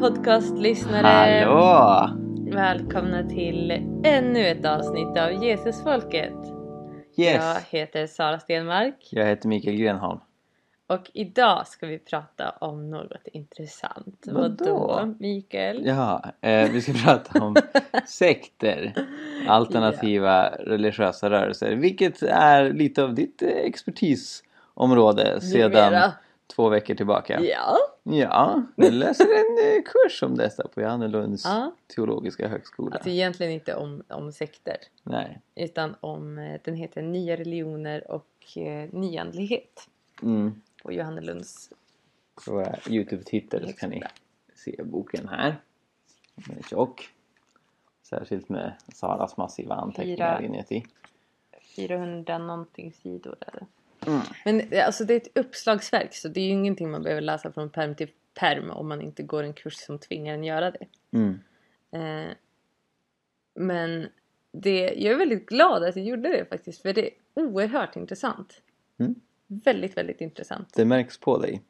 podcastlyssnare! Hallå! Välkomna till ännu ett avsnitt av Jesusfolket. Yes! Jag heter Sara Stenmark Jag heter Mikael Grenholm. och idag ska vi prata om något intressant. Vadå? Mikael? Ja, eh, vi ska prata om sekter. Alternativa religiösa rörelser. Vilket är lite av ditt expertisområde sedan Numera. Två veckor tillbaka. Ja. Ja, du läser en eh, kurs om detta på Johannelunds Ja. teologiska högskola. Alltså egentligen inte om, om sekter Nej. utan om, eh, den heter Nya religioner och eh, nyandlighet Mm. på Johannelunds På våra Youtube-tittare så kan ni se boken här. Den är tjock. Särskilt med Saras massiva anteckningar Fyra. inuti. 400 någonting sidor är det. Mm. Men eh, alltså det är ett uppslagsverk så det är ju ingenting man behöver läsa från perm till perm om man inte går en kurs som tvingar en göra det. Mm. Eh, men det, jag är väldigt glad att jag gjorde det faktiskt för det är oerhört intressant. Mm. Väldigt, väldigt intressant. Det märks på dig.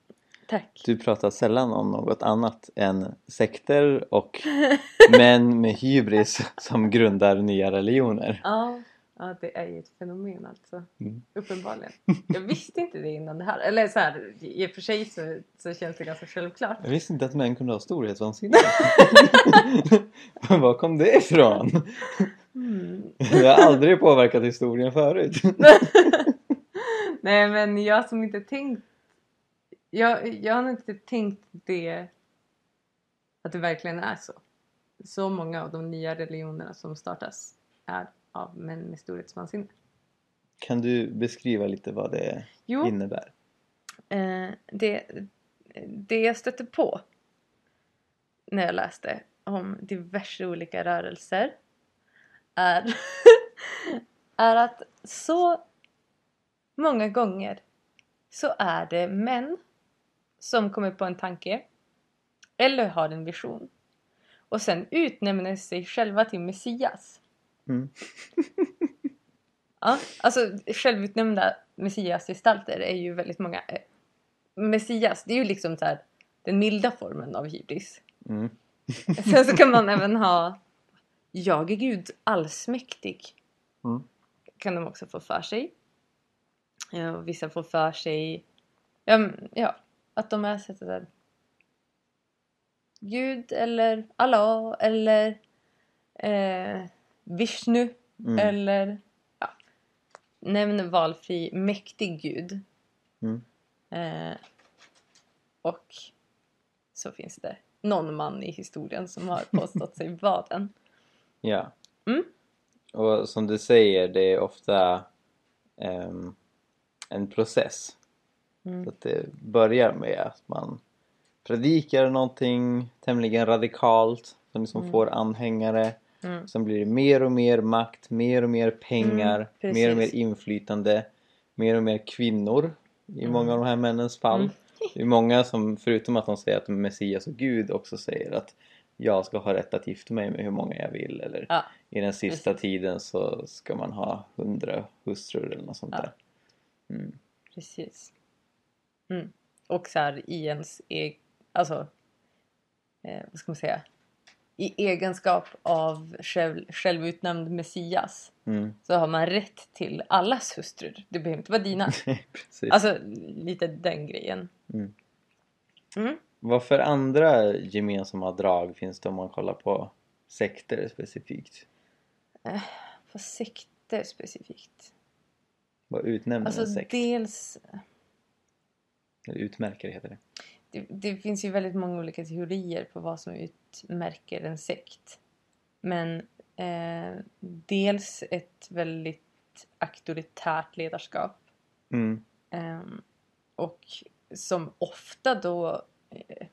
Tack. Du pratar sällan om något annat än sekter och män med hybris som grundar nya religioner. Ja, ja, det är ju ett fenomen alltså. Mm. Uppenbarligen. Jag visste inte det innan det här. Eller så här, i och för sig så, så känns det ganska självklart. Jag visste inte att män kunde ha storhetsvansinne. Var kom det ifrån? Mm. Jag har aldrig påverkat historien förut. Nej men jag som inte tänkt jag, jag har inte tänkt det att det verkligen är så. Så många av de nya religionerna som startas är av män med storhetsvansinne. Kan du beskriva lite vad det Jo, innebär? eh, det, det jag stötte på när jag läste om diverse olika rörelser är, är att så många gånger så är det män som kommer på en tanke eller har en vision och sen utnämner sig själva till Messias. Mm. Ja, alltså självutnämnda Messiasgestalter är ju väldigt många. Eh, Messias, det är ju liksom så här den milda formen av hybris. Mm. Sen så kan man även ha Jag är Gud allsmäktig. Mm. Kan de också få för sig. Ja, och vissa får för sig ja, ja, att de är så där Gud eller Allah eller eh, Vishnu Mm. eller ja, nämn valfri mäktig gud. Mm. Eh, och så finns det någon man i historien som har påstått sig vara den. Ja. Mm. Och som du säger, det är ofta ehm, en process. Mm. Så att det börjar med att man predikar någonting tämligen radikalt som liksom Mm. får anhängare. Mm. Sen blir det mer och mer makt, mer och mer pengar, Mm, mer och mer inflytande, mer och mer kvinnor i Mm. många av de här männens fall. Mm. Det är många som, förutom att de säger att de är Messias och Gud, också säger att jag ska ha rätt att gifta mig med hur många jag vill eller Ja, i den sista Precis. tiden så ska man ha hundra hustrur eller något sånt Ja. där. Mm. precis. Mm. Och så här i ens egen, alltså, eh, vad ska man säga? I egenskap av själv, självutnämnd Messias Mm. så har man rätt till allas hustrur. Det behöver inte vara dina. Alltså lite den grejen. Mm. Mm. Vad för andra gemensamma drag finns det om man kollar på sekter specifikt? Vad sekter specifikt? Vad utnämner Alltså en sekt? dels Eller utmärker heter det. Det, det finns ju väldigt många olika teorier på vad som utmärker en sekt. Men eh, dels ett väldigt auktoritärt ledarskap. Mm. Ehm, och som ofta då, eh,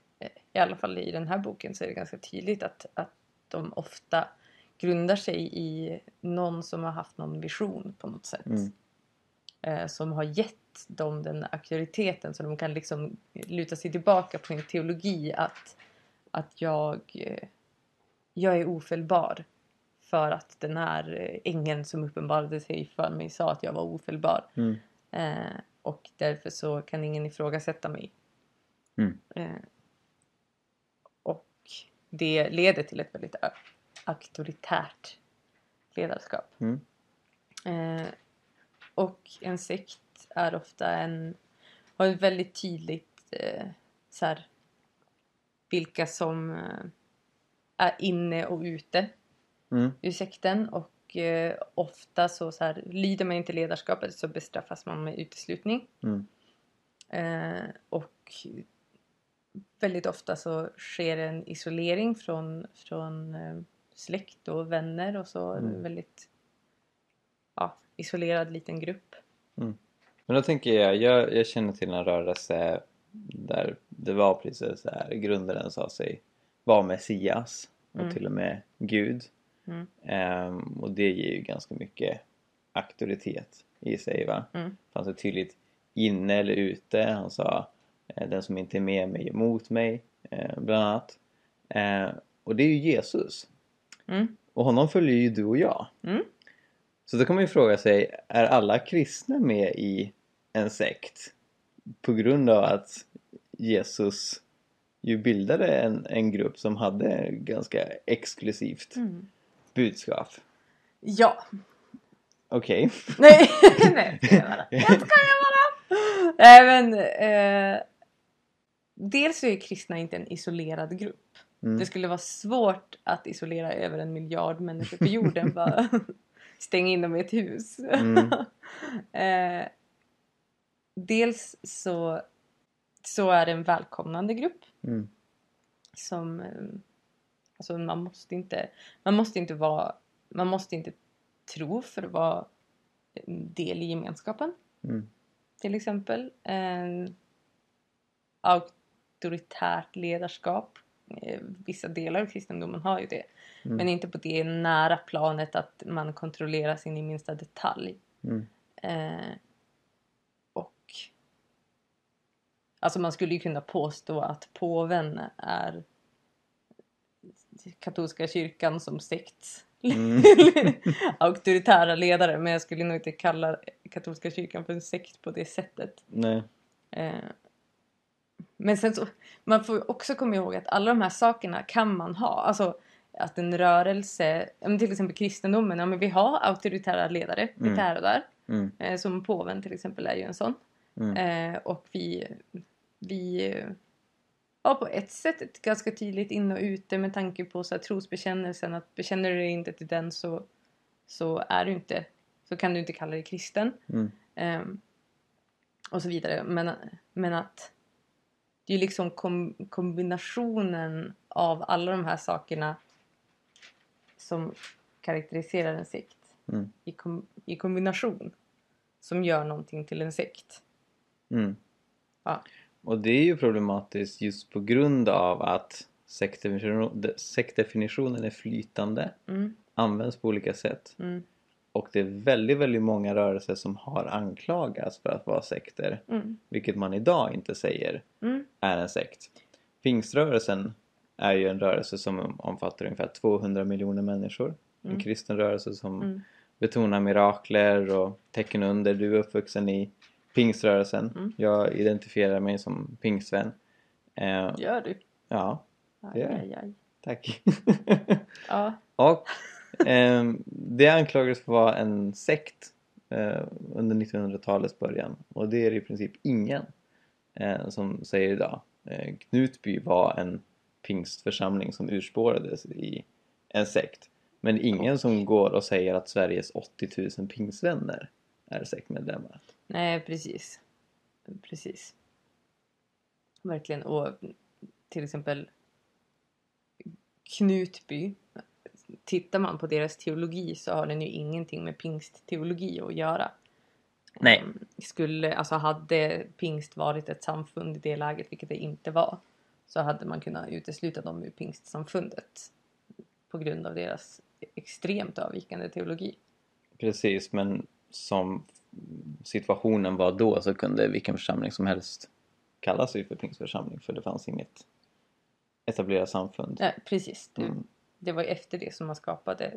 i alla fall i den här boken så är det ganska tydligt att, att de ofta grundar sig i någon som har haft någon vision på något sätt. Mm. Eh, som har gett dem den auktoriteten så de kan liksom luta sig tillbaka på en teologi att, att jag, eh, jag är ofelbar. För att den här eh, ängeln som uppenbarade sig för mig sa att jag var ofelbar. Mm. Eh, och därför så kan ingen ifrågasätta mig. Mm. Eh, och det leder till ett väldigt auktoritärt ledarskap. Mm. Eh, och en sekt är ofta en, har ett väldigt tydligt eh, så här, vilka som eh, är inne och ute Mm. ur sekten och eh, ofta så, så här, lyder man inte ledarskapet så bestraffas man med uteslutning. Mm. Eh, och väldigt ofta så sker en isolering från, från eh, släkt och vänner och så Mm. väldigt isolerad liten grupp. Men då tänker jag, jag, jag känner till en rörelse där det var precis så här, grundaren sa sig vara Messias och Mm. till och med Gud. Mm. Ehm, och det ger ju ganska mycket auktoritet i sig va. Mm. fanns det tydligt inne eller ute. Han sa eh, den som inte är med mig är emot mig eh, bland annat. Eh, och det är ju Jesus. Mm. Och honom följer ju du och jag. Mm. Så då kan man ju fråga sig, är alla kristna med i en sekt? På grund av att Jesus ju bildade en, en grupp som hade ganska exklusivt Mm. budskap. Ja. Okej. Nej, nej det ska jag vara. Det ska jag vara. Nej men eh, dels är kristna inte en isolerad grupp. Mm. Det skulle vara svårt att isolera över en miljard människor på jorden. bara stänga in dem i ett hus. Mm. eh, dels så, så är det en välkomnande grupp. Mm. Som, eh, alltså man måste inte, man måste inte vara, man måste inte tro för att vara en del i gemenskapen. Mm. Till exempel. En auktoritärt ledarskap. Eh, Vissa delar av kristendomen har ju det. Mm. Men inte på det nära planet att man kontrollerar sin i minsta detalj. Mm. Eh, och Alltså man skulle ju kunna påstå att påven är katolska kyrkan som sekt. Mm. Auktoritära ledare men jag skulle nog inte kalla katolska kyrkan för en sekt på det sättet. Nej. Eh, men sen så, man får också komma ihåg att alla de här sakerna kan man ha. Alltså att en rörelse, ja, till exempel kristendomen, ja men vi har auktoritära ledare Mm. lite här och där. Mm. Eh, som påven till exempel är ju en sån. Mm. Eh, och vi, vi eh, har på ett sätt ett ganska tydligt in och ute med tanke på så här, trosbekännelsen. Att bekänner du dig inte till den så, så är du inte, så kan du inte kalla dig kristen. Mm. Ehm, och så vidare. Men, men att det är liksom kom, kombinationen av alla de här sakerna som karaktäriserar en sekt Mm. i, kom, i kombination som gör någonting till en sekt. Mm. Ja. Och det är ju problematiskt just på grund av att sektdefinition- sektdefinitionen är flytande, Mm, används på olika sätt mm, och det är väldigt, väldigt många rörelser som har anklagats för att vara sekter, mm, vilket man idag inte säger mm, är en sekt. Pingströrelsen är ju en rörelse som omfattar ungefär 200 miljoner människor. En Mm. kristen rörelse som mm, betonar mirakler och tecken under. Du är uppvuxen i pingströrelsen. Mm. Jag identifierar mig som pingstvän. Eh, Gör du? ja, Aj, Ja. aj, aj. tack. Ja. och ehm, det anklagades för att vara en sekt eh, under 1900-talets början. Och det är det i princip ingen eh, som säger idag. Eh, Knutby var en pingstförsamling som urspårades i en sekt. Men ingen som går och säger att Sveriges 80 000 pingstvänner är sektmedlemmar. Nej, precis. Precis. Verkligen. Och till exempel Knutby. Tittar man på deras teologi så har den ju ingenting med pingstteologi att göra. Nej. Ehm, Skulle, alltså hade pingst varit ett samfund i det läget, vilket det inte var, så hade man kunnat utesluta dem ur pingstsamfundet på grund av deras extremt avvikande teologi. Precis, men som situationen var då så kunde vilken församling som helst kalla sig för pingstförsamling för det fanns inget etablerat samfund. Ja, precis. Du, Mm. Det var efter det som man skapade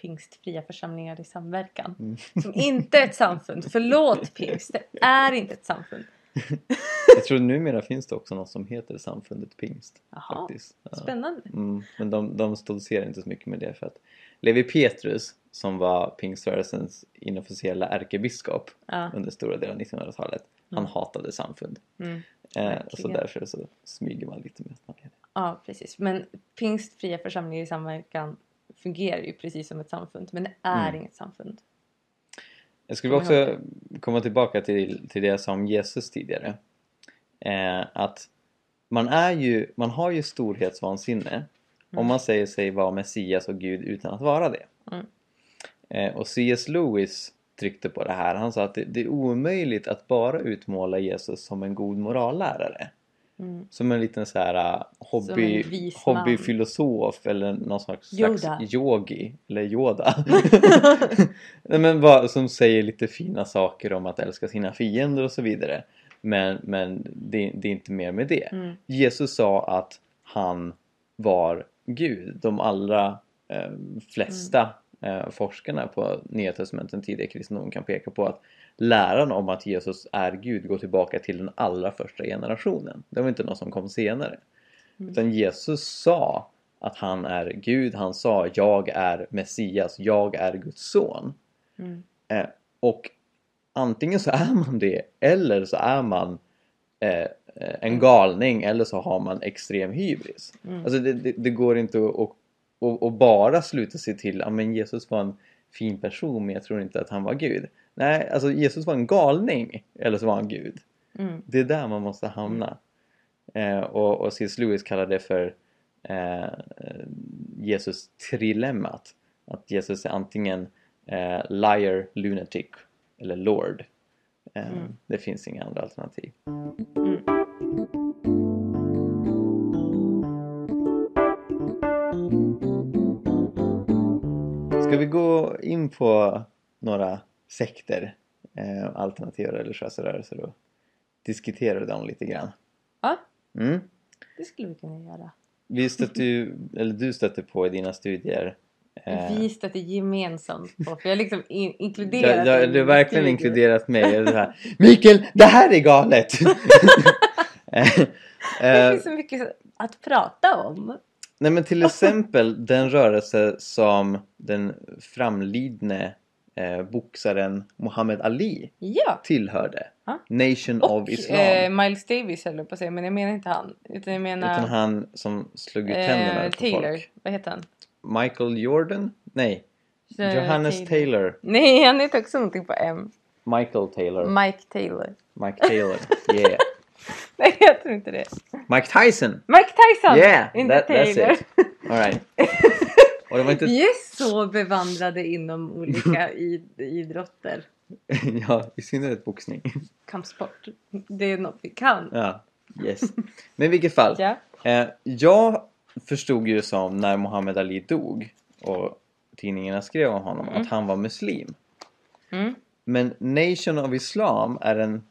pingstfria församlingar i samverkan. Mm. Som inte är ett samfund. Förlåt pingst, det är inte ett samfund. Jag tror numera finns det också något som heter Samfundet Pingst. Jaha, Faktiskt. Spännande. Mm, men de, de stoltserar inte så mycket med det för att Levi Petrus som var pingströrelsens inofficiella ärkebiskop Ja. under stora delar av 1900-talet han Mm. hatade samfund. Mm. Eh, så därför så smyger man lite med att man är det. Ja, precis. Men Pingst Fria Församlingar i Samverkan fungerar ju precis som ett samfund. Men det är Mm. inget samfund. Jag skulle Kom också komma tillbaka till, till det jag sa om Jesus tidigare. Eh, att man, är ju, man har ju storhetsvansinne om man säger sig vara Messias och Gud utan att vara det. Mm. Eh, och C.S. Lewis tryckte på det här. Han sa att det, det är omöjligt att bara utmåla Jesus som en god morallärare. Mm. Som en liten så här uh, hobby, hobbyfilosof eller någon slags, Yoda. slags yogi eller Yoda. Nej, men vad, som säger lite fina saker om att älska sina fiender och så vidare. Men, men det, det är inte mer med det. Mm. Jesus sa att han var Gud. De allra eh, flesta eh, forskarna på Nya Testamentet, tidiga kristendom kan peka på att läran om att Jesus är Gud går tillbaka till den allra första generationen. Det var inte något som kom senare. Mm. Utan Jesus sa att han är Gud. Han sa jag är Messias, jag är Guds son. Mm. Eh, och antingen så är man det eller så är man eh, eh, en galning eller så har man extrem hybris. Mm. Alltså det, det, det går inte att, att, att bara sluta sig till att men Jesus var en fin person men jag tror inte att han var Gud. Nej, alltså Jesus var en galning eller så var han Gud. Mm. Det är där man måste hamna. Eh, och, och C.S. Lewis kallar det för eh, Jesus trilemmat. Att Jesus är antingen eh, liar, lunatic eller lord. Eh, Mm. Det finns inga andra alternativ. Mm. Ska vi gå in på några sekter, eh, alternativa religiösa rörelser och diskutera dem lite grann? Ja, Mm. det skulle vi kunna göra. Vi stötte ju, eller du stötte på i dina studier eh, Vi stötte gemensamt på, för jag liksom in, inkluderat jag, i du har verkligen studie. inkluderat mig. Är så här, Mikael, det här är galet! Eh, Det eh, finns så mycket att prata om. nej men till exempel den rörelse som den framlidne eh, boxaren Muhammad Ali Ja, tillhörde. Ja. Nation och of Islam. eh, Miles Davis höll jag på att säga, men jag menar inte han. Utan jag menar Utan han som slog ut tänderna eh, på Taylor. folk. Vad heter han? Michael Jordan? Nej. Eh, Johannes Taylor. Nej, han heter också någonting på M. Michael Taylor. Mike Taylor. Mike Taylor. Yeah. Nej, jag tror inte det. Mike Tyson! Mike Tyson! Yeah! Inte That, Taylor. that's it. Alright. Och det var inte... Vi är så bevandrade inom olika id- idrotter. ja, i synnerhet boxning. Kampsport. Det är något vi kan. Ja, yes. Men i vilket fall. Ja. Eh, jag förstod ju som när Muhammad Ali dog och tidningarna skrev om honom Mm. att han var muslim. Mm. Men Nation of Islam är en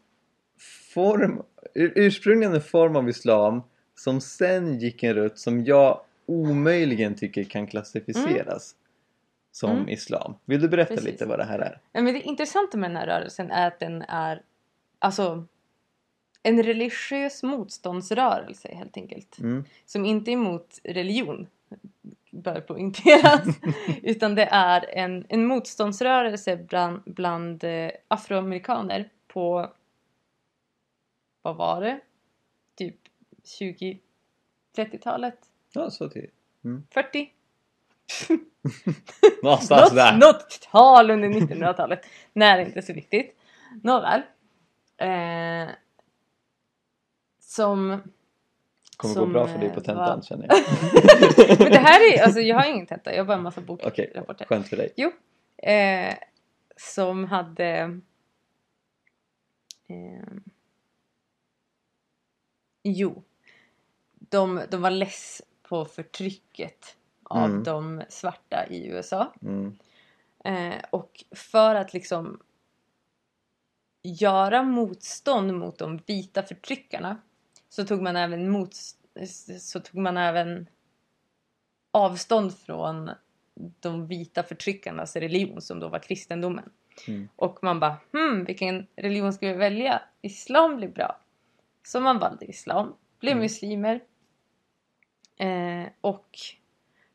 form, ur- ursprungligen en form av Islam som sen gick en rutt som jag omöjligen tycker kan klassificeras som Mm. Islam. Vill du berätta Precis. lite vad det här är? Ja, Men det intressanta med den här rörelsen är att den är alltså en religiös motståndsrörelse helt enkelt. Mm. Som inte är emot religion, bör poängteras. utan det är en, en motståndsrörelse bland, bland eh, afroamerikaner på, vad var det? Typ 20-30-talet? Ja, så till. 40? Någonstans där. Något, tal under 1900-talet. Nej, inte så viktigt. Nåväl. Eh, som... kommer gå som, bra för dig eh, på tentan var- känner jag. Men det här är, alltså jag har ingen tenta, jag har bara en massa Okej, bokrapporter. skönt för dig. Jo. Eh, som hade... Eh, jo. De, de var less på förtrycket av Mm. de svarta i USA. Mm. Eh, och för att liksom göra motstånd mot de vita förtryckarna så tog man även, mot, så tog man även avstånd från de vita förtryckarnas religion som då var kristendomen. Mm. Och man bara hmm, vilken religion ska vi välja? Islam blir bra. Så man valde islam, blev Mm. muslimer eh, och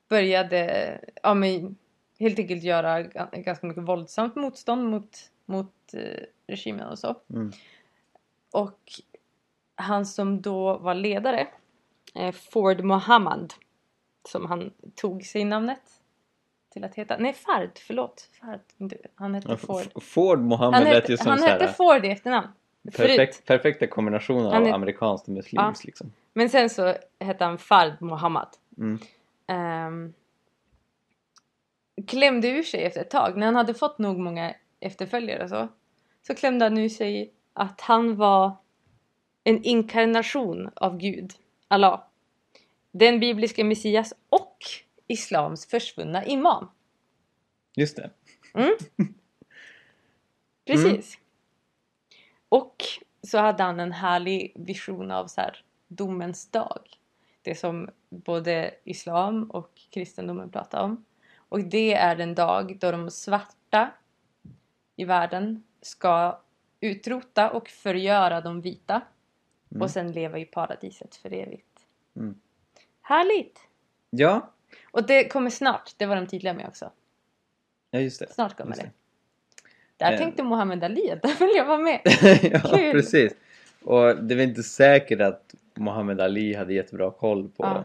började ja, men, helt enkelt göra ga- ganska mycket våldsamt motstånd mot, mot eh, regimen och så. Mm. Och han som då var ledare, eh, Ford Mohammad, som han tog sig namnet till att heta. Nej, Fard, förlåt. Fard, han hette Ja, Ford. Ford Mohammed Han lät ju som han så här, hette Ford i efternamn. Perfekt, perfekta kombinationer Han av är- amerikanskt och muslimskt liksom. Men sen så hette han Fard Mohammad. Mm. Ehm, klämde ur sig efter ett tag. När han hade fått nog många efterföljare och så. Så klämde han ur sig att han var en inkarnation av Gud, Allah. Den bibliska Messias och Islams försvunna imam. Just det. Precis. Och så hade han en härlig vision av så här, domens dag. Det som både islam och kristendomen pratar om. Och det är den dag då de svarta i världen ska utrota och förgöra de vita. Mm. Och sen leva i paradiset för evigt. Mm. Härligt! Ja, Och det kommer snart, det var de tydliga med också. ja just det. Snart kommer Just det. Där Eh. tänkte Muhammed Ali att där vill jag vara med. ja, Kul. precis. Och det är väl inte säkert att Muhammad Ali hade jättebra koll på Ja.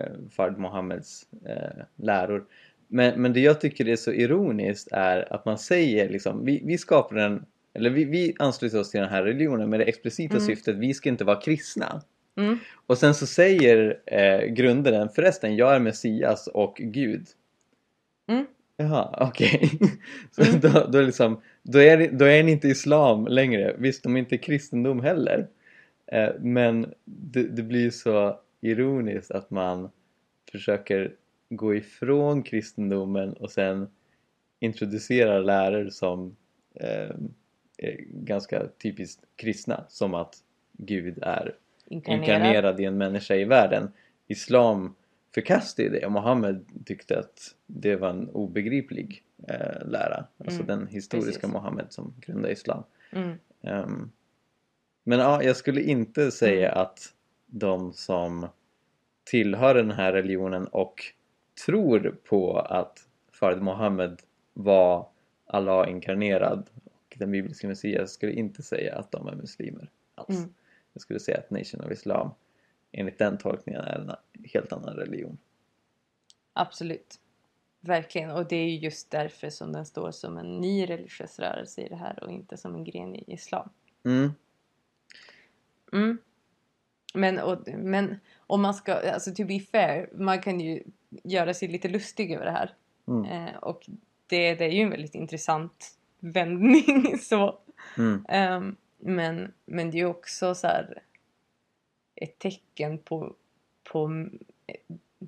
eh, Fard Mohammeds eh, läror. Men, men det jag tycker är så ironiskt är att man säger liksom, vi, vi skapar en, eller vi, vi ansluter oss till den här religionen med det explicita Mm. syftet vi ska inte vara kristna. Mm. Och sen så säger eh, grundaren förresten, jag är Messias och Gud. Mm. Jaha, okej. så Mm. då, då, är liksom, då, är, då är ni inte islam längre. Visst, de är inte kristendom heller. Eh, men det, det blir så ironiskt att man försöker gå ifrån kristendomen och sen introducera läror som eh, ganska typiskt kristna. Som att Gud är Inkarnerad. inkarnerad i en människa i världen. Islam förkastade det och Mohammed tyckte att det var en obegriplig eh, lära. Alltså Mm, den historiska precis. Mohammed som grundade Islam. Mm. Ehm, men ja, jag skulle inte säga Mm. att de som tillhör den här religionen och tror på att Fard Mohammed var Allah inkarnerad den bibliska Messias skulle inte säga att de är muslimer alls. Mm. Jag skulle säga att Nation of Islam enligt den tolkningen är en helt annan religion. Absolut. Verkligen. Och det är ju just därför som den står som en ny religiös rörelse i det här och inte som en gren i islam. Mm. Mm. Men, och, men om man ska, alltså to be fair, man kan ju göra sig lite lustig över det här. Mm. Eh, och det, det är ju en väldigt intressant vändning så. Mm. Ehm, men, men det är också så här ett tecken på, på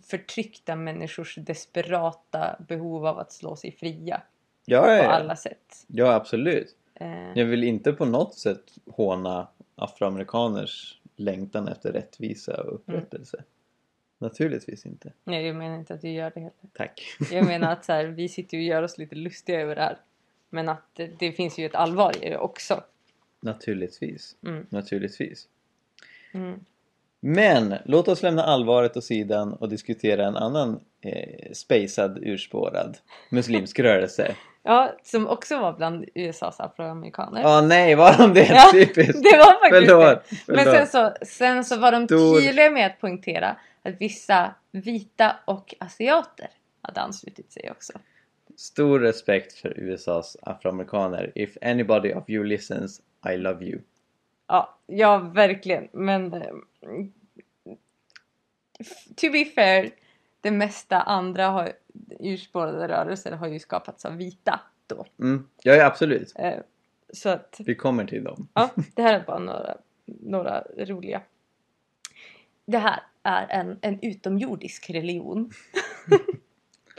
förtryckta människors desperata behov av att slå sig fria Ja, på ja, ja. alla sätt. ja, absolut. Eh, Jag vill inte på något sätt håna afroamerikaners längtan efter rättvisa och upprättelse. Naturligtvis inte. Nej, jag menar inte att du gör det heller. Tack. Jag menar att så här, vi sitter och gör oss lite lustiga över det här. Men att det, finns ju ett allvar i det också. Naturligtvis. Mm. Naturligtvis. Mm. Men låt oss lämna allvaret åt sidan och diskutera en annan eh, spacad, urspårad muslimsk rörelse. Ja, som också var bland USAs afroamerikaner. Ja, nej, var de det? Ja, Typiskt! Det var faktiskt Förlåt, det. Men förlåt. sen så, sen så var de Stor- tydliga med att poängtera att vissa vita och asiater hade anslutit sig också. Stor respekt för USAs afroamerikaner. If anybody of you listens, I love you. Ja, ja verkligen. Men eh, to be fair, det mesta andra har, urspårade rörelser har ju skapats av vita då. Mm. Ja, ja, absolut. Eh, Så att Vi kommer till dem. Ja, det här är bara några, några roliga. Det här är en, en utomjordisk religion.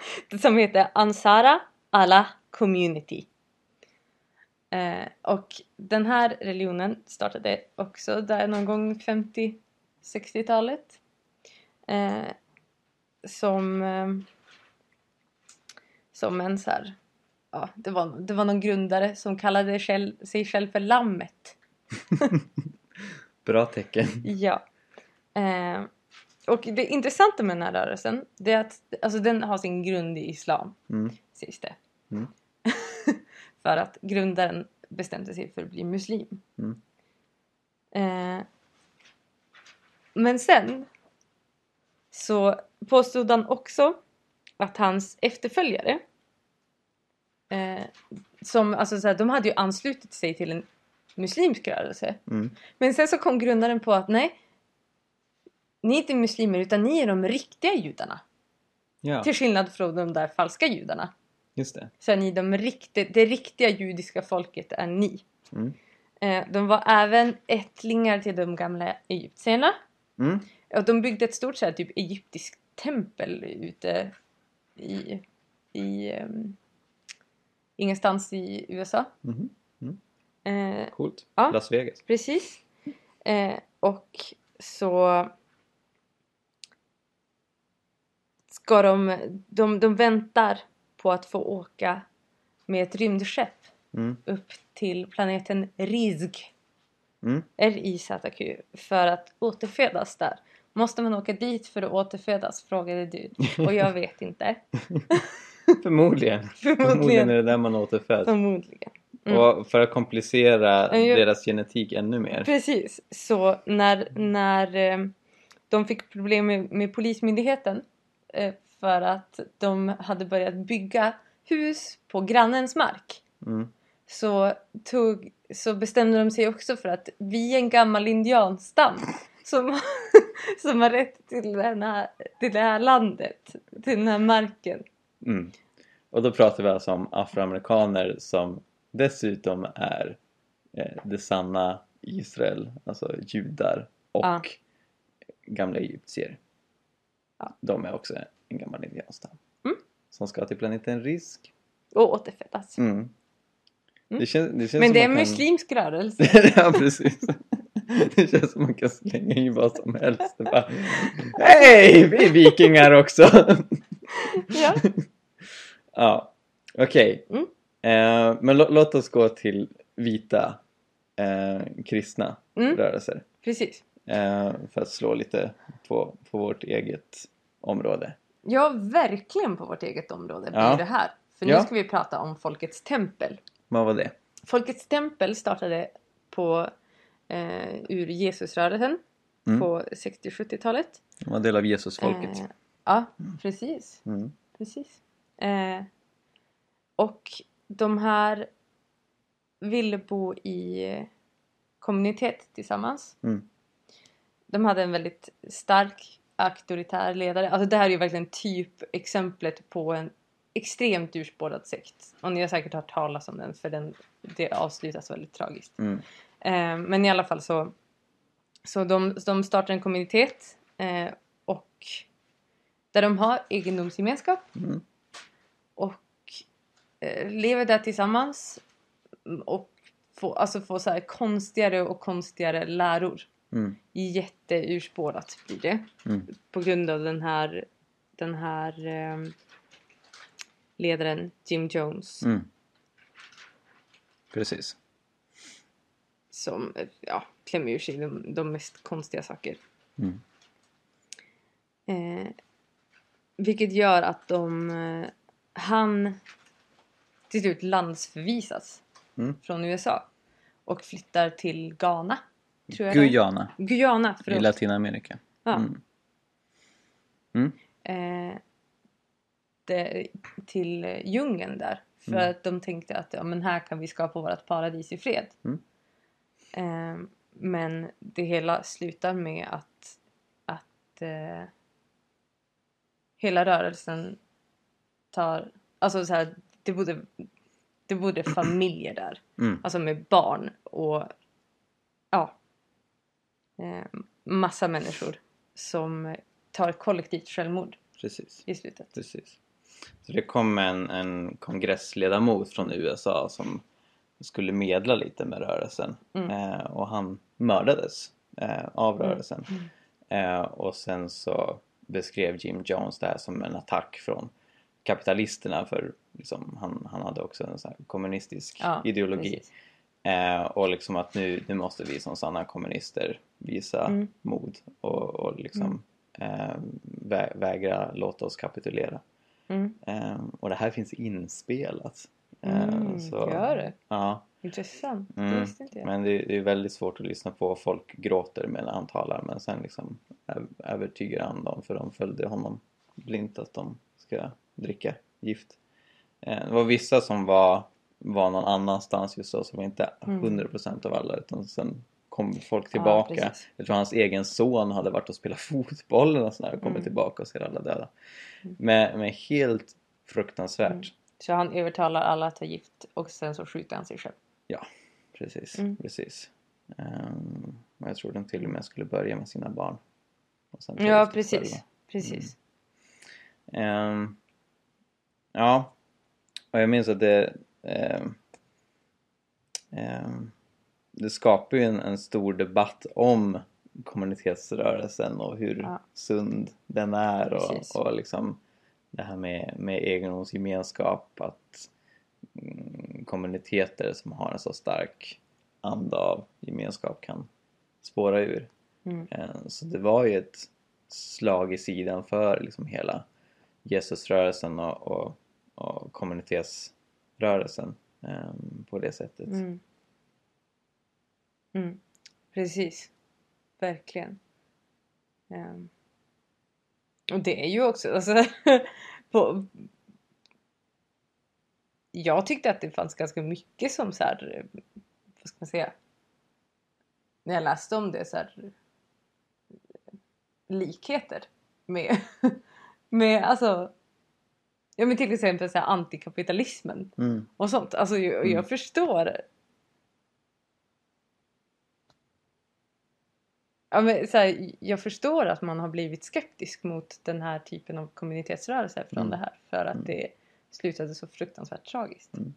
som heter Ansara Allah Community. Eh, och den här religionen startade också där någon gång 50-60-talet. Eh, som, eh, som en så här ja, det, var, det var någon grundare som kallade själv, sig själv för Lammet. Bra tecken. Ja. Och det intressanta med den här rörelsen det är att alltså, den har sin grund i islam, Mm. sägs det. Mm. för att grundaren bestämde sig för att bli muslim. Mm. Eh, men sen så påstod han också att hans efterföljare eh, som, alltså så här, de hade ju anslutit sig till en muslimsk rörelse. Mm. Men sen så kom grundaren på att nej, ni är inte muslimer utan ni är de riktiga judarna. Ja, Till skillnad från de där falska judarna. just det. Så är ni de riktiga, det riktiga judiska folket är ni. Mm. Eh, de var även ättlingar till de gamla egyptierna. Mm. Och de byggde ett stort så här, typ egyptiskt tempel ute i, i um, ingenstans i USA. Mhm. Eh, Coolt. Ja. Las Vegas. Precis. Eh, och så ska de, de, de väntar på att få åka med ett rymdskepp Mm. upp till planeten Rizk, Mm. R-I-Z-Q, för att återfödas där. Måste man åka dit för att återfödas? frågade du. Och jag vet inte. Förmodligen. Förmodligen är det där man återföds. Förmodligen. Mm. Och för att komplicera Ja, jag- deras genetik ännu mer. Precis. Så när, när eh, de fick problem med, med Polismyndigheten för att de hade börjat bygga hus på grannens mark Mm. så, tog, så bestämde de sig också för att vi är en gammal indianstam som, som har rätt till, den här, till det här landet, till den här marken. Mm. Och då pratar vi alltså om afroamerikaner som dessutom är eh, det sanna Israel, alltså judar och Ja. gamla egyptier. Ja. De är också en gammal indianstam. Mm. Som ska till planeten Risk. Och återfödas. Mm. Mm. Det känns, det känns Men det är en kan... muslimsk rörelse. ja, precis. Det känns som man kan slänga i vad som helst. Hej! Vi är vikingar också! Ja. ja, okej. Mm. Eh, men lå- låt oss gå till vita eh, kristna Mm. rörelser. Precis. Eh, för att slå lite på, på vårt eget område. Ja, verkligen på vårt eget område blir Ja. det här. För Ja. nu ska vi prata om Folkets tempel. Vad var det? Folkets tempel startade på, eh, ur Jesusrörelsen Mm. på 60-70-talet. Det var en del av Jesusfolket. Eh, ja, precis. Mm. precis. Eh, och de här ville bo i eh, kommunitet tillsammans. Mm. De hade en väldigt stark auktoritär ledare. Alltså det här är ju verkligen typ exemplet på en extremt urspårad sekt. Och ni har säkert hört talas om den för den, det avslutas väldigt tragiskt. Mm. Eh, men i alla fall så, så de, de startar en kommunitet eh, och där de har egendomsgemenskap Mm. och eh, lever där tillsammans och får, alltså får så här konstigare och konstigare läror. Mm. Jätteurspårat blir det Mm. på grund av den här, den här eh, ledaren Jim Jones Mm. Precis. som eh, ja, klämmer ur sig de, de mest konstiga saker. Mm. Eh, vilket gör att de, eh, han till slut landsförvisas Mm. från USA och flyttar till Ghana. Tror jag det. Guyana Guyana, i. Latinamerika. Ja. Mm. Mm. Eh, det, till djungeln där. För Mm. att de tänkte att ja, men här kan vi skapa vårt paradis i fred. Mm. Eh, men det hela slutar med att, att eh, hela rörelsen tar... Alltså så här, det bodde, det bodde familjer där. Mm. Alltså med barn och massa människor som tar kollektivt självmord Precis. i slutet. Precis. Så det kom en, en kongressledamot från USA som skulle medla lite med rörelsen Mm. eh, och han mördades eh, av Mm. rörelsen. Eh, och sen så beskrev Jim Jones det här som en attack från kapitalisterna för liksom, han, han hade också en sån kommunistisk Ja, ideologi. precis. Eh, och liksom att nu, nu måste vi som sanna kommunister visa Mm. mod och, och liksom eh, vä- vägra låta oss kapitulera. Mm. Eh, och det här finns inspelat. Eh, Mm, gör det? Ja, Intressant. Det Mm, visste inte jag. men det, det är väldigt svårt att lyssna på. Folk gråter medan han talar men sen liksom övertygar han dem för de följde honom blint att de ska dricka gift. Eh, det var vissa som var, var någon annanstans just då som var inte Mm. 100% av alla utan sen kom folk tillbaka. precis. jag tror hans egen son hade varit och spelat fotboll och sådär och kommit Mm. tillbaka och ser alla döda. Men, men helt fruktansvärt. Mm. Så han övertalar alla att ta gift och sen så skjuter han sig själv. Ja, precis. Mm. precis. Ehm, och jag tror de till och med skulle börja med sina barn. Ja, precis. själva. Precis. Ehm, ja, och jag minns att det det skapar ju en, en stor debatt om kommunitetsrörelsen och hur Ja. sund den är Precis. och, och liksom det här med, med egendomsgemenskap att mm, kommuniteter som har en så stark anda av gemenskap kan spåra ur. Mm. Eh, Så det var ju ett slag i sidan för liksom hela Jesusrörelsen och, och, och kommunitetsrörelsen rörelsen ehm, på det sättet. Mm. Mm. Precis. Verkligen. Um. Och det är ju också, alltså, på, jag tyckte att det fanns ganska mycket som så här, vad ska man säga, när jag läste om det så här, likheter med, med alltså, ja men till exempel så här antikapitalismen Mm. och sånt. Alltså jag, Mm. jag förstår. Ja, men, så här, jag förstår att man har blivit skeptisk mot den här typen av kommunitetsrörelser från Mm. det här. För att Mm. det slutade så fruktansvärt tragiskt. Mm.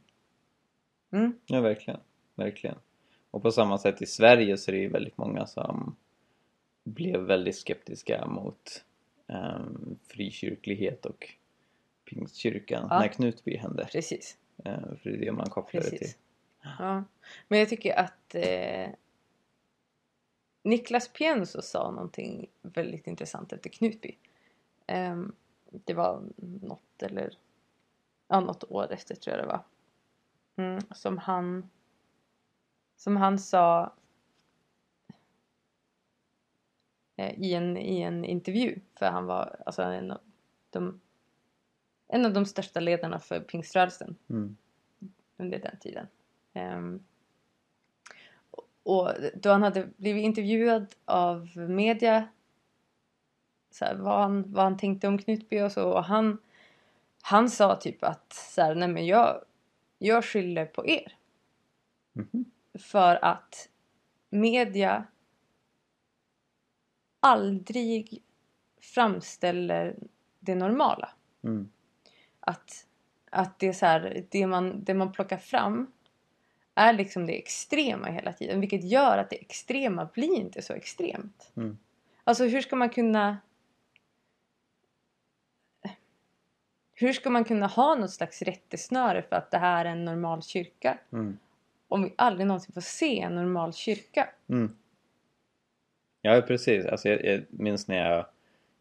Mm. Ja, verkligen. verkligen. Och på samma sätt i Sverige så är det ju väldigt många som blev väldigt skeptiska mot um, frikyrklighet och pingstkyrkan Ja. när Knutby hände. Precis. Eh, för det är det man kopplar det till. Precis. Ja. Men jag tycker att eh, Niklas Pienso sa någonting väldigt intressant efter Knutby. Ehm, det var något eller ja, något år efter tror jag det var. Mm, som han som han sa eh, i, en, i en intervju. För han var alltså en de, en av de största ledarna för pingströrelsen Mm. under den tiden. Ehm, och då han hade blivit intervjuad av media så här, vad, han, vad han tänkte om Knutby och så och han, han sa typ att så här, nej men jag, jag skyller på er Mhm. för att media aldrig framställer det normala Mm. Att, att det, är så här, det, man, det man plockar fram är liksom det extrema hela tiden. Vilket gör att det extrema blir inte så extremt. Mm. Alltså hur ska man kunna... Hur ska man kunna ha något slags rättesnöre för att det här är en normal kyrka? Mm. Om vi aldrig någonsin får se en normal kyrka. Mm. Ja, precis. Alltså, jag, jag minns när jag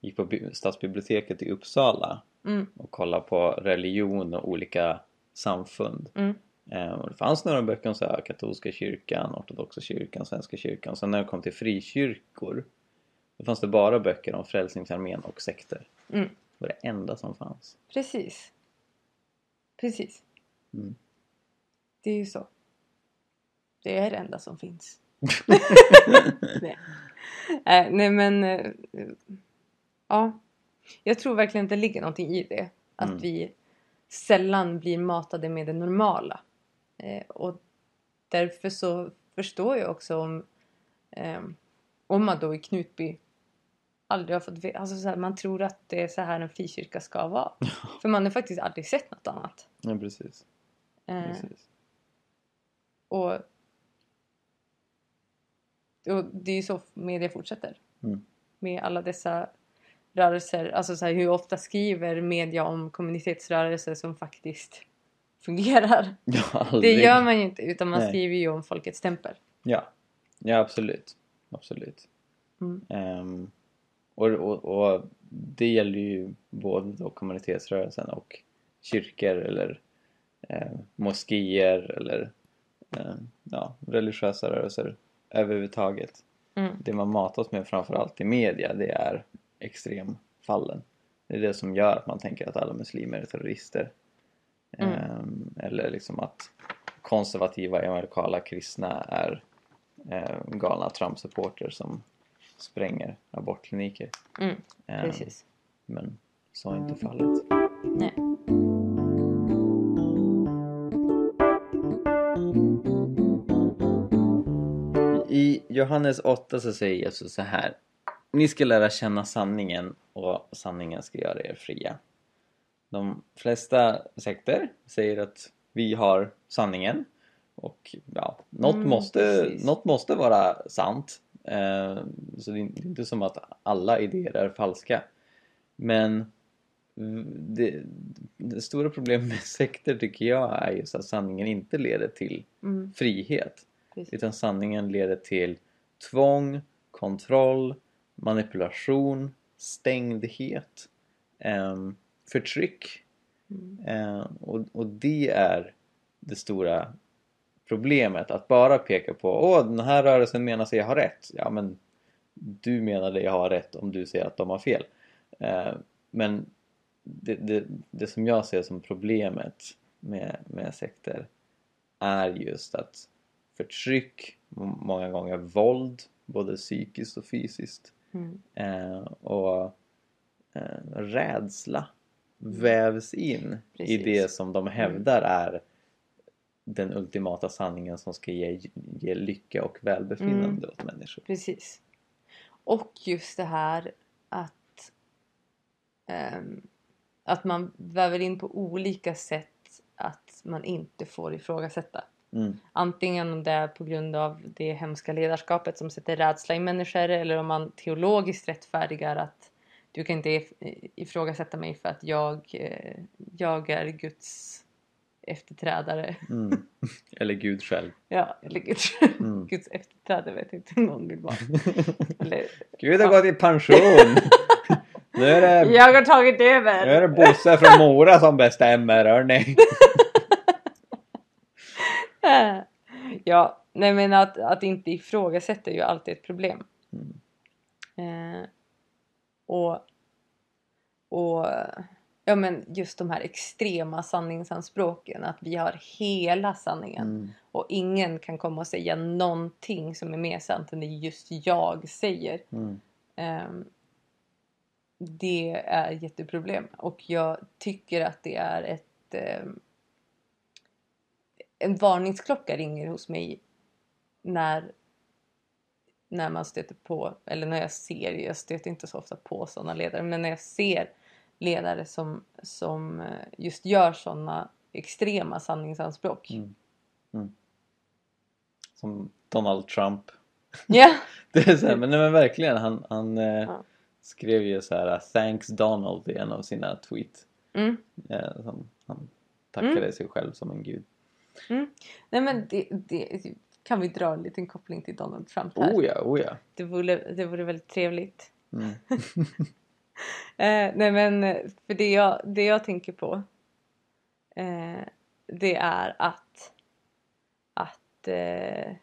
gick på bi- stadsbiblioteket i Uppsala Mm, och kollade på religion och olika samfund. mm, Eh, och det fanns några böcker om så här, katolska kyrkan, ortodoxa kyrkan, svenska kyrkan. Sen när det kom till frikyrkor då fanns det bara böcker om Frälsningsarmén och sekter. mm. Det var det enda som fanns. Precis. Precis. Mm. Det är ju så. Det är det enda som finns. nej. Eh, nej men... eh, ja. Jag tror verkligen att det ligger någonting i det. Att Mm. vi sällan blir matade med det normala. Eh, och därför så förstår jag också om, eh, om man då i Knutby aldrig har fått veta. Alltså så här, man tror att det är så här en frikyrka ska vara. För man har faktiskt aldrig sett något annat. ja, precis. Eh, precis. och, och det är ju så media fortsätter. Mm. Med alla dessa rörelser. Alltså så här, hur ofta skriver media om kommunitetsrörelser som faktiskt fungerar. Ja, Det gör man ju inte utan man Nej. skriver ju om folkets tempel. Ja, ja absolut. Absolut. Mm. Ehm, och, och, och det gäller ju både då kommunitetsrörelsen och kyrkor eller eh, moskéer eller eh, ja, religiösa rörelser överhuvudtaget. Mm. Det man matas med framförallt i media det är extremfallen. Det är det som gör att man tänker att alla muslimer är terrorister. Mm. Ehm, eller liksom att konservativa evangelikala kristna är eh, galna Trump-supporter som spränger abortkliniker. Mm, Ehm, precis. Men så är inte fallet. Nej. I Johannes 8 så säger Jesus så här. Ni ska lära känna sanningen och sanningen ska göra er fria. De flesta sekter säger att vi har sanningen och ja, något, Mm, måste, precis. något måste vara sant. Eh, så det är inte- det är inte som att alla idéer är falska. Men det, det stora problemet med sekter tycker jag är just att sanningen inte leder till Mm, frihet. precis. Utan sanningen leder till tvång, kontroll, manipulation, stängdhet, ehm, förtryck. Mm. Eh, och, och det är det stora problemet. Att bara peka på åh den här rörelsen menar sig ha rätt. Ja men du menar dig ha rätt om du säger att de har fel. Eh, men det, det, det som jag ser som problemet med, med sekter är just att förtryck, många gånger våld, både psykiskt och fysiskt Mm. eh, och eh, rädsla vävs in i Precis. det som de hävdar är den ultimata sanningen som ska ge, ge lycka och välbefinnande Mm. åt människor. Precis. Och just det här att ehm, att man väver in på olika sätt att man inte får ifrågasätta. Mm. Antingen om det är på grund av det hemska ledarskapet som sätter rädsla i människor eller om man teologiskt rättfärdigar att du kan inte if- ifrågasätta mig för att jag, eh, jag är Guds efterträdare. Mm. Eller Gud själv. Ja, eller Guds, Mm. Guds efterträdare vet inte om någon vill vara. Eller, Gud har gått i pension! nu är det, jag har tagit nu är över! det Bosse från Mora som bestämmer, hörni. Ja, nej men att, att inte ifrågasätta är ju alltid ett problem. Mm. Eh, och, och ja men just de här extrema sanningsanspråken att vi har hela sanningen Mm. och ingen kan komma och säga någonting som är mer sant än det just jag säger. Mm. Ehm, det är ett jätteproblem och jag tycker att det är ett ehm, en varningsklocka ringer hos mig när när man stöter på, eller när jag ser, jag stöter inte så ofta på sådana ledare, men när jag ser ledare som, som eh, just gör sådana extrema sanningsanspråk. Mm. Som Donald Trump. Ja! Det är så här, men, nej, men verkligen, han, han eh, Ja. skrev ju så här “Thanks Donald” i en av sina tweet. Mm. Eh, som, han tackade Mm. sig själv som en gud. Nej men det, det, kan vi dra en liten koppling till Donald Trump här? Oh ja, oh ja. Det, vore, det vore väldigt trevligt. Mm. Eh, nej men för det jag, det jag tänker på eh, det är att att eh,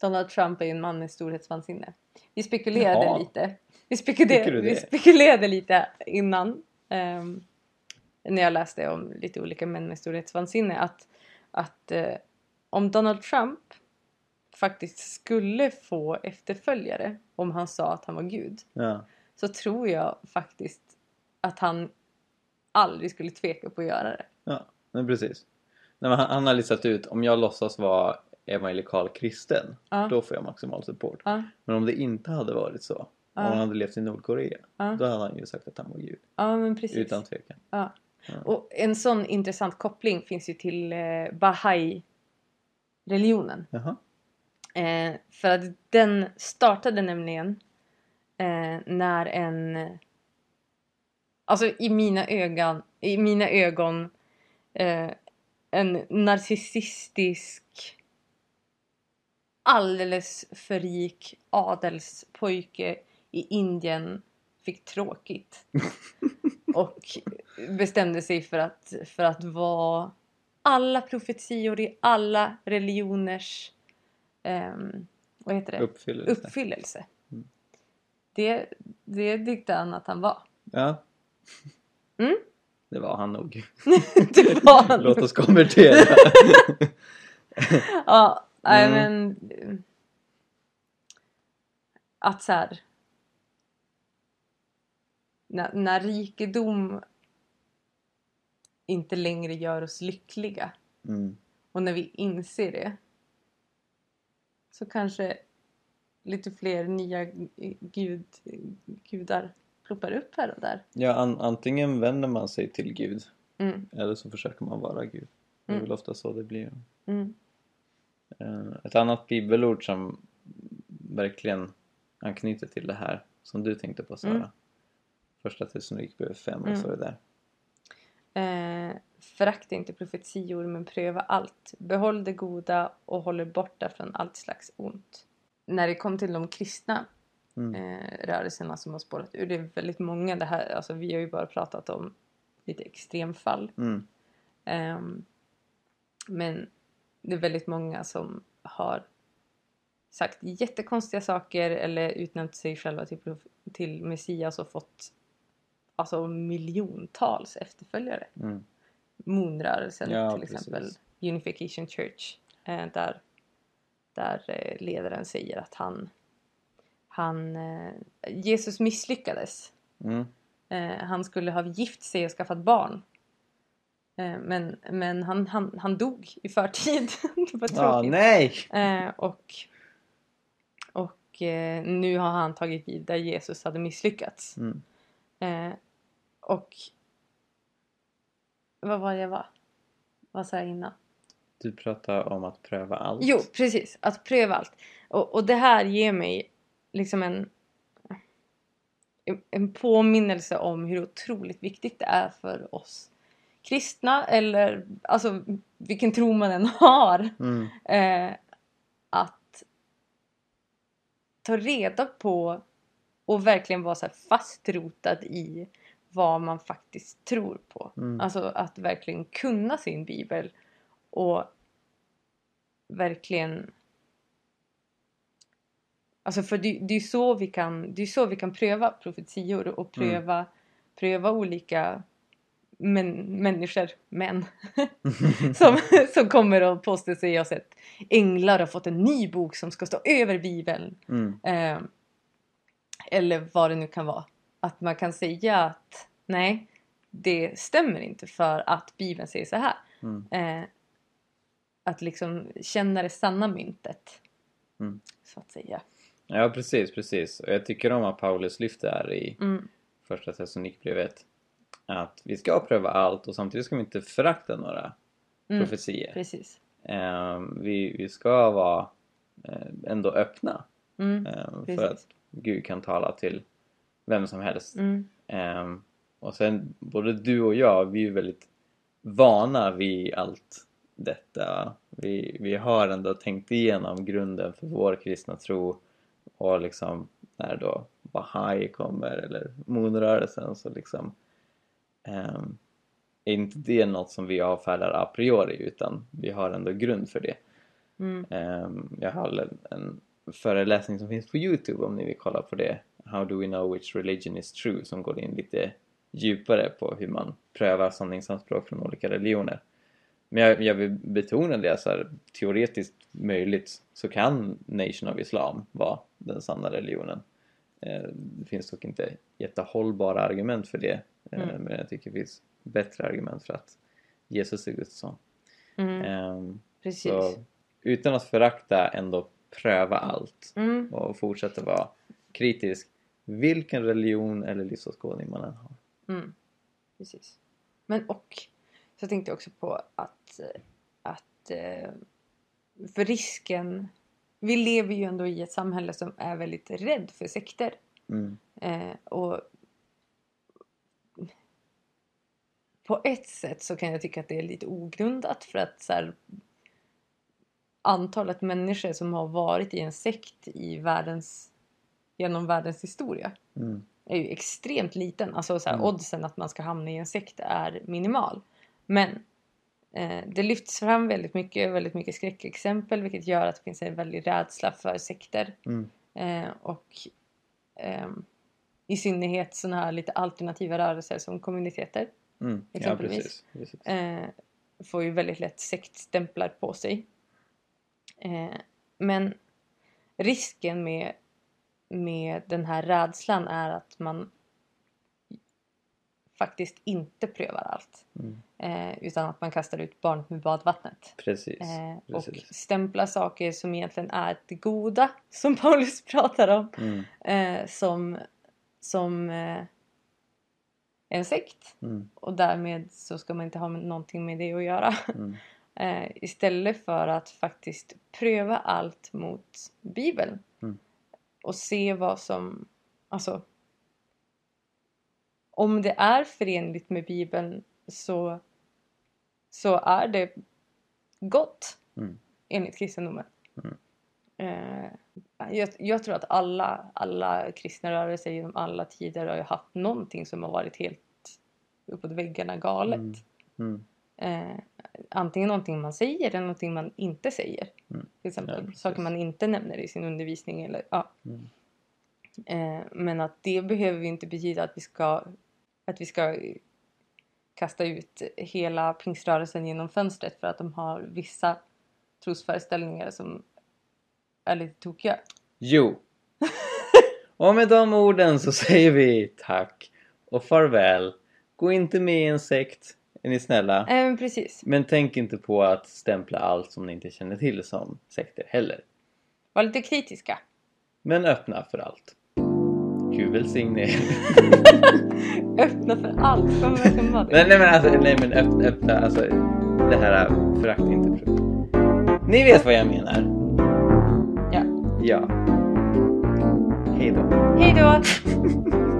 Donald Trump är ju en man med storhetsvansinne. Vi spekulerade Jaha. lite. Vi spekulerade, vi spekulerade lite innan ehm, när jag läste om lite olika män med storhetsvansinne att, att eh, om Donald Trump faktiskt skulle få efterföljare om han sa att han var gud ja. så tror jag faktiskt att han aldrig skulle tveka på att göra det. ja, men precis. Nej, men han, han har listat ut, om jag låtsas vara evangelikal kristen, Ja. då får jag maximal support. Ja, Men om det inte hade varit så, om han hade levt i Nordkorea, Ja. då hade han ju sagt att han var gud. ja. Utan tvekan. Ja. Och en sån intressant koppling finns ju till eh, Bahai-religionen. Eh, för att den startade nämligen eh, när en... Alltså i mina ögon, i mina ögon eh, en narcissistisk alldeles för rik adelspojke i Indien fick tråkigt. Och bestämde sig för att, för att vara alla profetior i alla religioners ehm, vad heter det? Uppfyllelse. uppfyllelse. Mm. Det, det tyckte han att han var. Ja. Mm? Det var han nog. det var han. Låt oss konvertera. Ja, nej Mm. men... Att så här... När, när rikedom inte längre gör oss lyckliga Mm. och när vi inser det så kanske lite fler nya gud, gudar ploppar upp här och där. Ja, an, antingen vänder man sig till Gud Mm, eller så försöker man vara Gud. Det är Mm. väl ofta så det blir. mm, Eh, Ett annat bibelord som verkligen anknyter till det här som du tänkte på Sara. Mm. Första Thessalonikerbrevet 5, vad Mm. står det där? Eh, förakta inte profetior men pröva allt. Behåll det goda och håll er borta från allt slags ont. När det kom till de kristna Mm. eh, rörelserna som har spårat ur. Det är väldigt många. Det här, alltså, vi har ju bara pratat om lite extremfall. Mm. Ehm, men det är väldigt många som har sagt jättekonstiga saker eller utnämnt sig själva till, till Messias och fått alltså miljontals efterföljare. Mm. Moonrörelsen Ja, till precis. exempel. Unification Church. Eh, där där eh, ledaren säger att han, han eh, Jesus misslyckades. Mm. Han skulle ha gift sig och skaffat barn. Men men han, han, han dog i förtid. det var Ja, tråkigt. nej! Eh, och och eh, nu har han tagit vid där Jesus hade misslyckats. Mm. Eh, och vad var det jag var? Vad sa jag innan? Du pratar om att pröva allt. Jo, precis. Att pröva allt. Och, och det här ger mig liksom en, en påminnelse om hur otroligt viktigt det är för oss kristna eller alltså vilken tro man än har. Mm. Eh, att ta reda på och verkligen vara så fastrotad i vad man faktiskt tror på. Mm. Alltså att verkligen kunna sin bibel och verkligen Alltså för det, det är så vi kan, det är så vi kan pröva profetior och Mm. pröva, pröva olika män, människor, män, som, som kommer och påstår sig ha sett änglar har fått en ny bok som ska stå över bibeln. Mm. Eh, eller vad det nu kan vara. Att man kan säga att nej, det stämmer inte för att bibeln säger så här. Mm. Eh, att liksom känna det sanna myntet. Mm. Så att säga. Ja, precis, precis. Och jag tycker om att Paulus lyfter här i Mm, första Thessalonikerbrevet att vi ska pröva allt och samtidigt ska vi inte förakta några mm, profetier. precis. Ehm, vi, vi ska vara eh, ändå öppna Mm, ehm, för att Gud kan tala till vem som helst. mm, Ehm, och sen både du och jag, vi är väldigt vana vid allt detta. Vi, vi har ändå tänkt igenom grunden för vår kristna tro och liksom när då Bahai kommer eller Moonrörelsen så liksom ehm, är inte det något som vi avfärdar a priori utan vi har ändå grund för det. mm, Ehm, jag har en, en föreläsning som finns på Youtube om ni vill kolla på det. How do we know which religion is true? Som går in lite djupare på hur man prövar sanningsanspråk från olika religioner. Men jag, jag vill betona det så här, teoretiskt möjligt så kan Nation of Islam vara den sanna religionen. Eh, det finns dock inte jättehållbara argument för det. Eh, Mm. Men jag tycker det finns bättre argument för att Jesus är Guds son. mm, Ehm, precis. så utan att förakta ändå pröva allt Mm, och fortsätta vara kritisk vilken religion eller livsåskådning man än har. mm, precis. Men och så tänkte jag också på att, att eh, för risken vi lever ju ändå i ett samhälle som är väldigt rädd för sekter. Mm. Eh, och på ett sätt så kan jag tycka att det är lite ogrundat för att så här, antalet människor som har varit i en sekt i världens, genom världens historia Mm. är ju extremt liten. Alltså så här, Mm. oddsen att man ska hamna i en sekt är minimal. Men eh, det lyfts fram väldigt mycket, väldigt mycket skräckexempel vilket gör att det finns en väldig rädsla för sekter. Mm. Eh, och ehm, i synnerhet sådana här lite alternativa rörelser som kommuniteter Mm. Ja, Exempelvis. precis. precis. eh, får ju väldigt lätt sektstämplar på sig. Eh, men risken med, med den här rädslan är att man faktiskt inte prövar allt. Mm. Eh, utan att man kastar ut barnet med badvattnet. Precis. Eh, och precis. stämplar saker som egentligen är det goda som Paulus pratar om Mm. eh, som, som eh, en sekt. Mm. Och därmed så ska man inte ha någonting med det att göra. Mm. Eh, istället för att faktiskt pröva allt mot Bibeln. Mm. Och se vad som... Alltså... Om det är förenligt med Bibeln så, så är det gott Mm. enligt kristendomen. Mm. Eh, jag, jag tror att alla, alla kristna rörelser genom alla tider har haft någonting som har varit helt uppåt väggarna galet. Mm. Eh, antingen någonting man säger eller någonting man inte säger. Mm. Till exempel Ja, saker man inte nämner i sin undervisning. Eller, ja. Mm. eh, men att det behöver inte betyda att vi ska, att vi ska kasta ut hela pingströrelsen genom fönstret för att de har vissa trosföreställningar som är lite tokiga. Jo. Och med de orden så säger vi tack och farväl. Gå inte med i en sekt, är ni snälla. Eh, men precis. Men tänk inte på att stämpla allt som ni inte känner till som sekter heller. Var lite kritiska. Men öppna för allt. Gud välsigne er. Öppna för allt. Nej, nej men alltså, nej men öppna, öppna alltså det här förakt inte för. Ni vet vad jag menar. Ja. Ja. Hej då. Hej då!